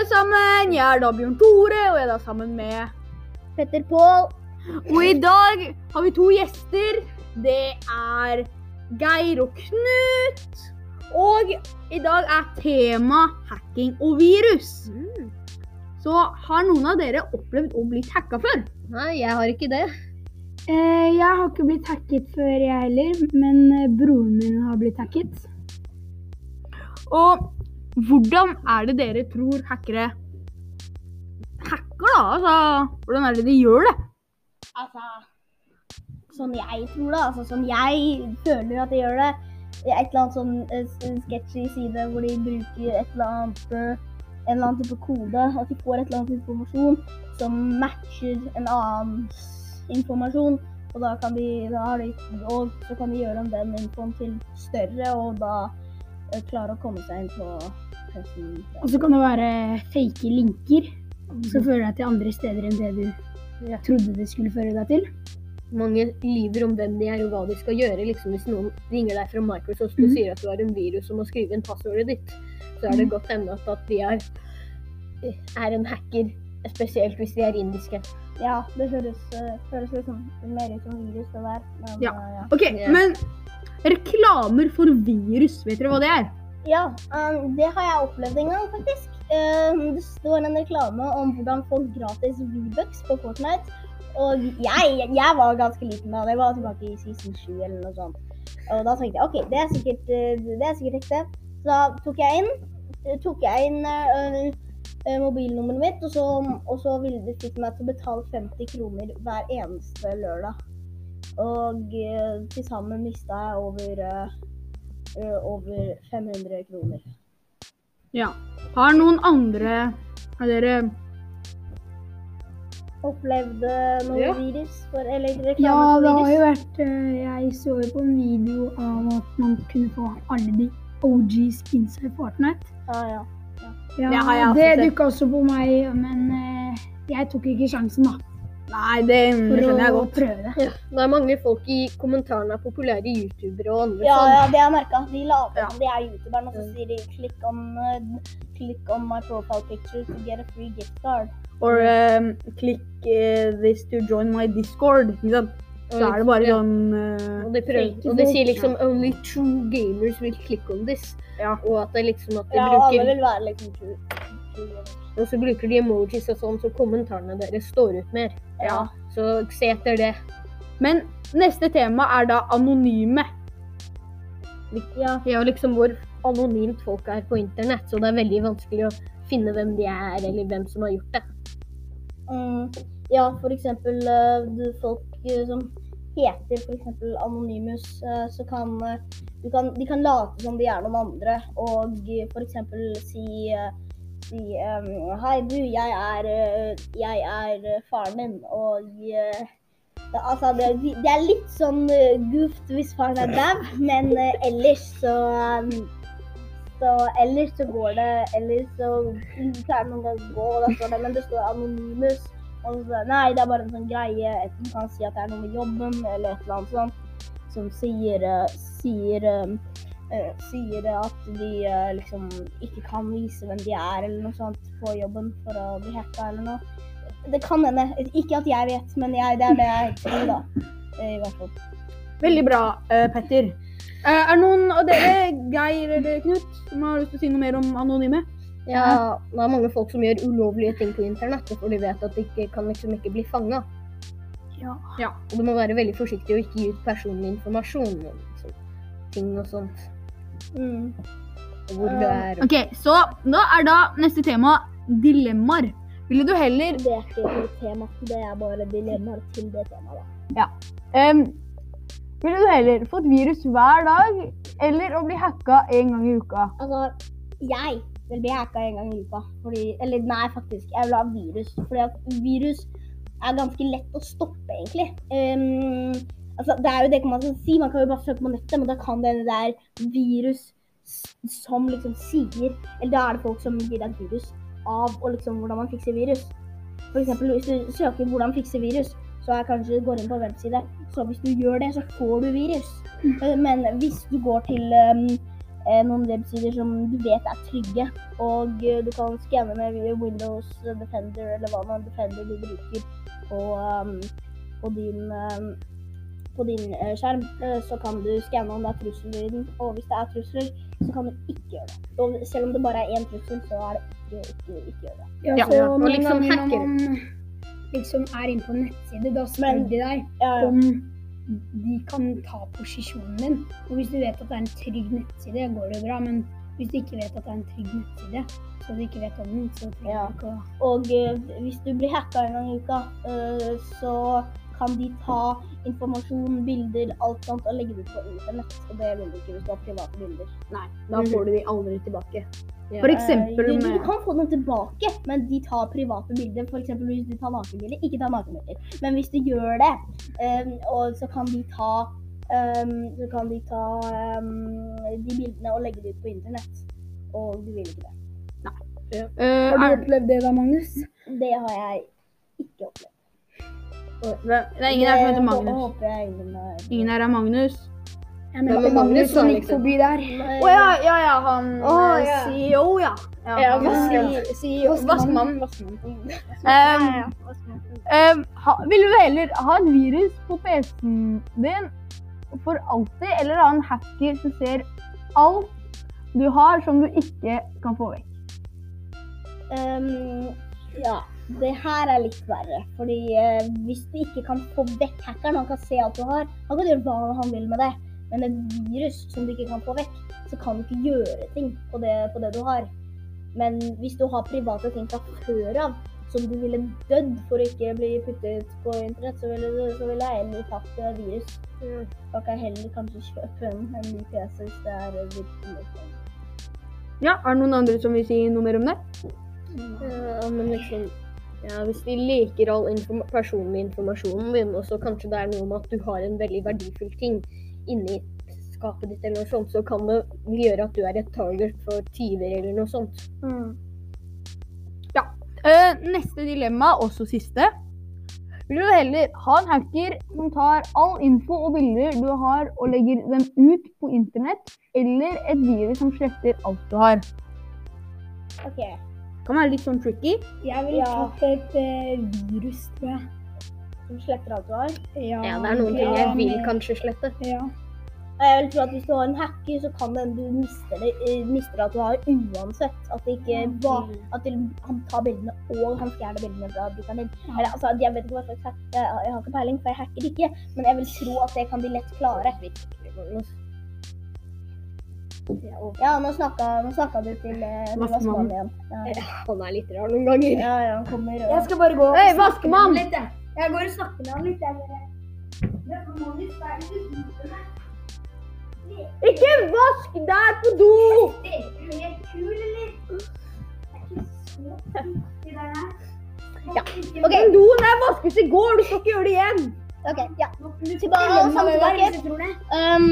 alle sammen! Jeg er da Bjørn Tore, og jeg er da sammen med Petter Pål. Og i dag har vi to gjester. Det er Geir og Knut. Og i dag er tema hacking og virus. Så har noen av dere opplevd å bli hacka før? Nei, jeg har ikke det. Eh, jeg har ikke blitt hacket før, jeg heller. Men eh, broren min har blitt hacket. Og hvordan er det dere tror hackere hacker, da? Altså, hvordan er det de gjør det? Altså Sånn jeg tror det, altså sånn jeg føler at de gjør det. Et eller annet sånn eh, sketchy side hvor de bruker et eller annet eh, en eller annen type kode. At de får et eller annet informasjon som matcher en annen informasjon. Og da kan de, da har de og så kan de gjøre om den infoen til større, og da eh, klare å komme seg inn på. Og så kan det være fake linker som fører deg til andre steder enn det du trodde det skulle føre deg til. mange lyver om hvem de er og hva de skal gjøre. Liksom Hvis noen ringer deg fra Microsoft og Mhm. sier at du har en virus og må skrive inn passordet ditt, så er det mm. godt hende at, de er, er en hacker. Spesielt hvis de er indiske. Ja, det høres, eh, høres liksom mer ut som virus, det der. Men, Ja. eh, ja. Ok, Ja. men reklamer for virus, vet dere hva det er? Ja, um, det har jeg opplevd en gang, faktisk. Um, det står en reklame om hvordan få gratis V-bucks på Fortnite. Og jeg, jeg var ganske liten da. Det var tilbake i season 7 eller noe sånt. Og da tenkte jeg OK, det er sikkert, uh, det er sikkert ekte. Så da tok jeg inn, tok jeg inn uh, mobilnummeret mitt, og så, og så ville de fikk meg til å betale 50 kroner hver eneste lørdag. Og uh, til sammen mista jeg over uh, over 500 kroner. Ja. Har noen andre av dere Opplevde noe Ja. virus for, eller reklame Ja, det har jo vært eh, Jeg så jo på en video av at man kunne få alle de OG skinsa i Fortnite. Ja, ja. Ja, Det dukka også på meg, men eh, jeg tok ikke sjansen da, Nei, det skjønner jeg å godt. prøve det. Ja, det er mange folk i kommentarene av populære youtubere og andre Ja, sånn. ja, det har jeg merka. De later Ja. som de er youtuberen, og så sier de klikk on, uh, on my profile picture to get a free gift card'. Or um, click uh, this to join my discord. Ikke sant? Så er det bare Ja. sånn uh, Og de, prøver, og de sier liksom 'only true gamers will click on this'. Ja. Og at det liksom at de Ja, alle vil være liksom true. true. Og så bruker de emojis og sånn, så kommentarene deres står ut mer. Ja. Så se etter det. Men neste tema er da anonyme. Ja, ja, liksom hvor anonymt folk er på internett, så det er veldig vanskelig å finne hvem de er, eller hvem som har gjort det. Mm, ja, eksempel eh, folk eh, som heter eksempel Anonymous, eh, så kan, du kan de kan late som de er noen andre, og f.eks. si, si Hei, du, jeg er, eh, jeg er eh, faren din, og eh, det, altså, det, det er litt sånn goofed hvis faren er dau, men ellers så så ellers så går det Ellers så klarer man å gå, og da står det Men det står anonymus. Og så, nei, det er bare en sånn greie. Enten kan si at det er noe med jobben, eller et eller annet sånt. Som sier Sier Sier at de eh, liksom ikke kan vise hvem de er, eller noe sånt, på jobben for å bli hacka eller noe. Det kan hende. Ikke at jeg vet, men jeg, det er det jeg tror, da. Eh, I hvert fall. Veldig bra, eh, Petter. Eh, er noen av dere, Geir eller Knut, som har lyst til å si noe mer om anonyme? Ja, det er mange folk som gjør ulovlige ting på internettet, for de vet at de ikke, kan liksom ikke bli fanga. Ja. Og du må være veldig forsiktig og ikke gi ut personlig informasjon om liksom, ting og sånt. Mm. Hvor du er. Ok, så da er da neste tema dilemmaer. Ville du heller Det er ikke et tema. Det er bare dilemmaer til det temaet, da. em, Ville du heller fått virus hver dag, eller å bli hacka en gang i uka? Altså, jeg vil bli hacka en gang i uka. Fordi, eller nei, faktisk. Jeg vil ha virus. Fordi at virus er ganske lett å stoppe, egentlig. Ehm, altså, det er jo det man kan si. Man kan jo bare søke på nettet, men da kan det hende det er virus som liksom sier Eller da er det folk som gir deg virus av og liksom hvordan man fikser virus. For eksempel hvis du søker 'hvordan fikse virus', så er kanskje du går inn på en webside. Så hvis du gjør det, så får du virus. Eh, Men hvis du går til ehm, eh, noen websider som du vet er trygge. Og eh, du kan skanne med Windows Defender eller hva man Defender du bruker på, um, på din, um, på din eh, skjerm. Eh, så kan du skanne om det er trusler i den. Og hvis det er trusler, så kan du ikke gjøre det. Og selv om det bare er én trussel, så er det ikke, ikke, ikke gjøre det. Ja, Ja, så og liksom man liksom er inne på en nettside, da spør de deg Ja, ja. om de kan ta posisjonen din. Og hvis du vet at det er en trygg nettside, går det bra. Men hvis du ikke vet at det er en trygg nettside, så du ikke vet om den, så trenger Ja. du ikke å Og uh, hvis du blir hacka en gang i uka, uh, så kan de ta informasjon, bilder, alt sånt og legge det ut på internett. Og det vil du ikke hvis du har private bilder. Nei, da får du de aldri tilbake. Ja. For eksempel eksempel du, du kan få dem tilbake, men de tar private bilder. F.eks. hvis du tar nakenbilder. Ikke ta nakenbilder. Men hvis du gjør det, um, og så kan de ta um, så kan de ta um, de bildene og legge det ut på internett. Og du vil ikke det. Eh, Har du opplevd det da, Magnus? Det har jeg ikke opplevd. Det er ingen her som heter Magnus. ingen er. Her er Magnus. Jeg men mente Magnus Magnus som gikk liksom- forbi der. Å ja, ja, ja, han eh, ja. CEO, ja. Ja, han Vaskemann. Vaskemann. Vaskemann. Um, um, ha, vil du heller ha et virus på PC-en din for alltid, eller ha en hacker som ser alt du har som du ikke kan få vekk? Um, ja, det her er litt verre. Fordi eh, hvis du ikke kan få vekk hackeren, han kan se alt du har, han kan gjøre hva han vil med det. Men et virus som du ikke kan få vekk, så kan du ikke gjøre ting på det, på det du har. Men hvis du har private ting fra før av, som du ville dødd for å ikke bli puttet på internett, så ville, du, så ville jeg heller tatt eh, virus. Da kan jeg heller kanskje kjøpe en, en ny PC hvis det er eh, virkelig. Ja, er det noen andre som vil si noe mer om det? Ja, men liksom ja, Hvis de leker all inform personlig informasjonen din, og så kanskje det er noe med at du har en veldig verdifull ting inni skapet ditt, eller noe sånt, så kan det gjøre at du er et target for tyver eller noe sånt. Eh, neste dilemma, også siste. Vil du heller ha en hacker som tar all info og bilder du har og legger dem ut på internett, eller et virus som sletter alt du har? OK. Kan være litt sånn tricky. Jeg ville Ja. tatt et eh, virus, tror jeg. Som sletter alt du har. Ja, Ja, det er noen ting ja, jeg vil men- kanskje slette. Ja. Og Jeg vil tro at Hvis du har en hacker, så kan det hende du mister, det, eh, mister at du har uansett. At, det ikke var, at det, han tar bildene og han fjerner bildene fra brukeren din. Ja. Eller, altså, jeg vet ikke hva slags hack, jeg har ikke peiling, for jeg hacker ikke. Men jeg vil tro at det kan de lett klare. Ja, nå snakka, nå snakka du til eh, Vaskemann. Vaskemann igjen. Ja, Ja, han er litt rar noen ganger. ja, ja, han kommer og Jeg skal bare gå og Hei, snakke vaskemann! med han litt, jeg. Jeg går og snakker med han litt, jeg bare. Det. Ikke vask der på do! Er du helt kul, eller? Det er ikke så viktig, det der. Ja, ok. Den doen der vaskes i går, du skal ikke gjøre det igjen. OK, ja. Tilbake- meg sammen tilbake. Um,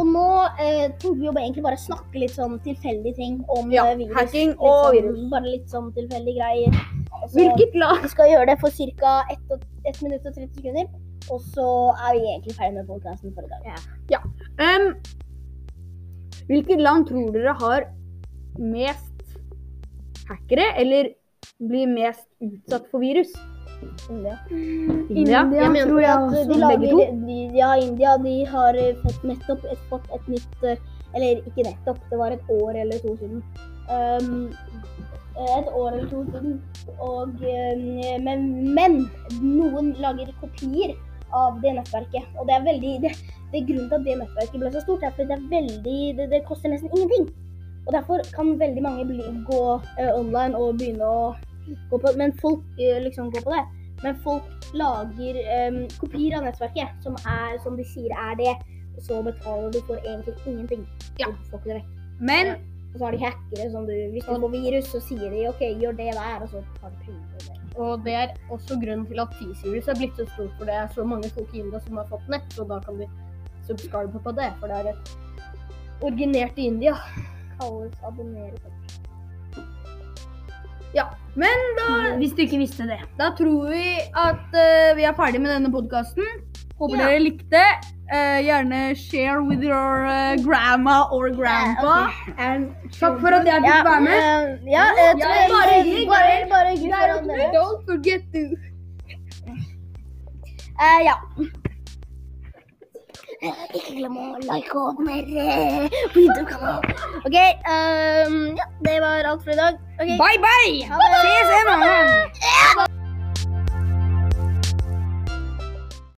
og nå eh, tok vi jo egentlig bare snakke litt sånn tilfeldige ting om Ja, eh, virus. hacking og sånn, virus. Bare litt sånn tilfeldige greier. Også, Hvilket lag? Vi skal gjøre det for ca. 1 minutt og 30 sekunder. Og så er vi egentlig ferdig med podkasten for i dag. Um, hvilket land tror dere har mest hackere, eller blir mest utsatt for virus? India. India? Jeg tror jeg At også. de begge lager, to? de, ja, India de har eh, fått nettopp et, fått et nytt eh, Eller ikke nettopp, det var et år eller to siden. Um, et år eller to siden. Og, eh, men, men noen lager kopier av det nettverket. Og det er veldig det, det er grunnen til at det nettverket ble så stort, er fordi det er veldig Det, det koster nesten ingenting. Og derfor kan veldig mange bli, gå uh, online og begynne å gå på Men folk eh, liksom går på det. Men folk lager um, kopier av nettverket som, er, som de sier er det. Og så betaler du for egentlig ingenting. Ja. Du får ikke det vekk. Men Og så har de hackere som du Hvis du får virus, så sier de OK, gjør det der, og så tar de penger for det. Og det er også grunnen til at T-Series er blitt så stort, for det er så mange folk i India som har fått nett, så da kan de subscribe på det, for det er et originert i India. Kalles abonnere. Men da, Hvis du ikke visste det. da tror vi at eh, vi er ferdig med denne podkasten. Håper Ja. dere likte. Eh, gjerne share with your eh, grandma or grandpa. And Takk for at jeg Ja, fikk være med. eh, ja jeg tror jeg bare hyggelig. bare, bare hyggelig for alle dere. Don't forget to Eh, ja. Eh, Ikke glem å like og abonnere på YouTube-kanalen. OK, ehm, ja, det var alt for i dag. Ok, bye bye! Ha det. Ses en annen gang. Ja.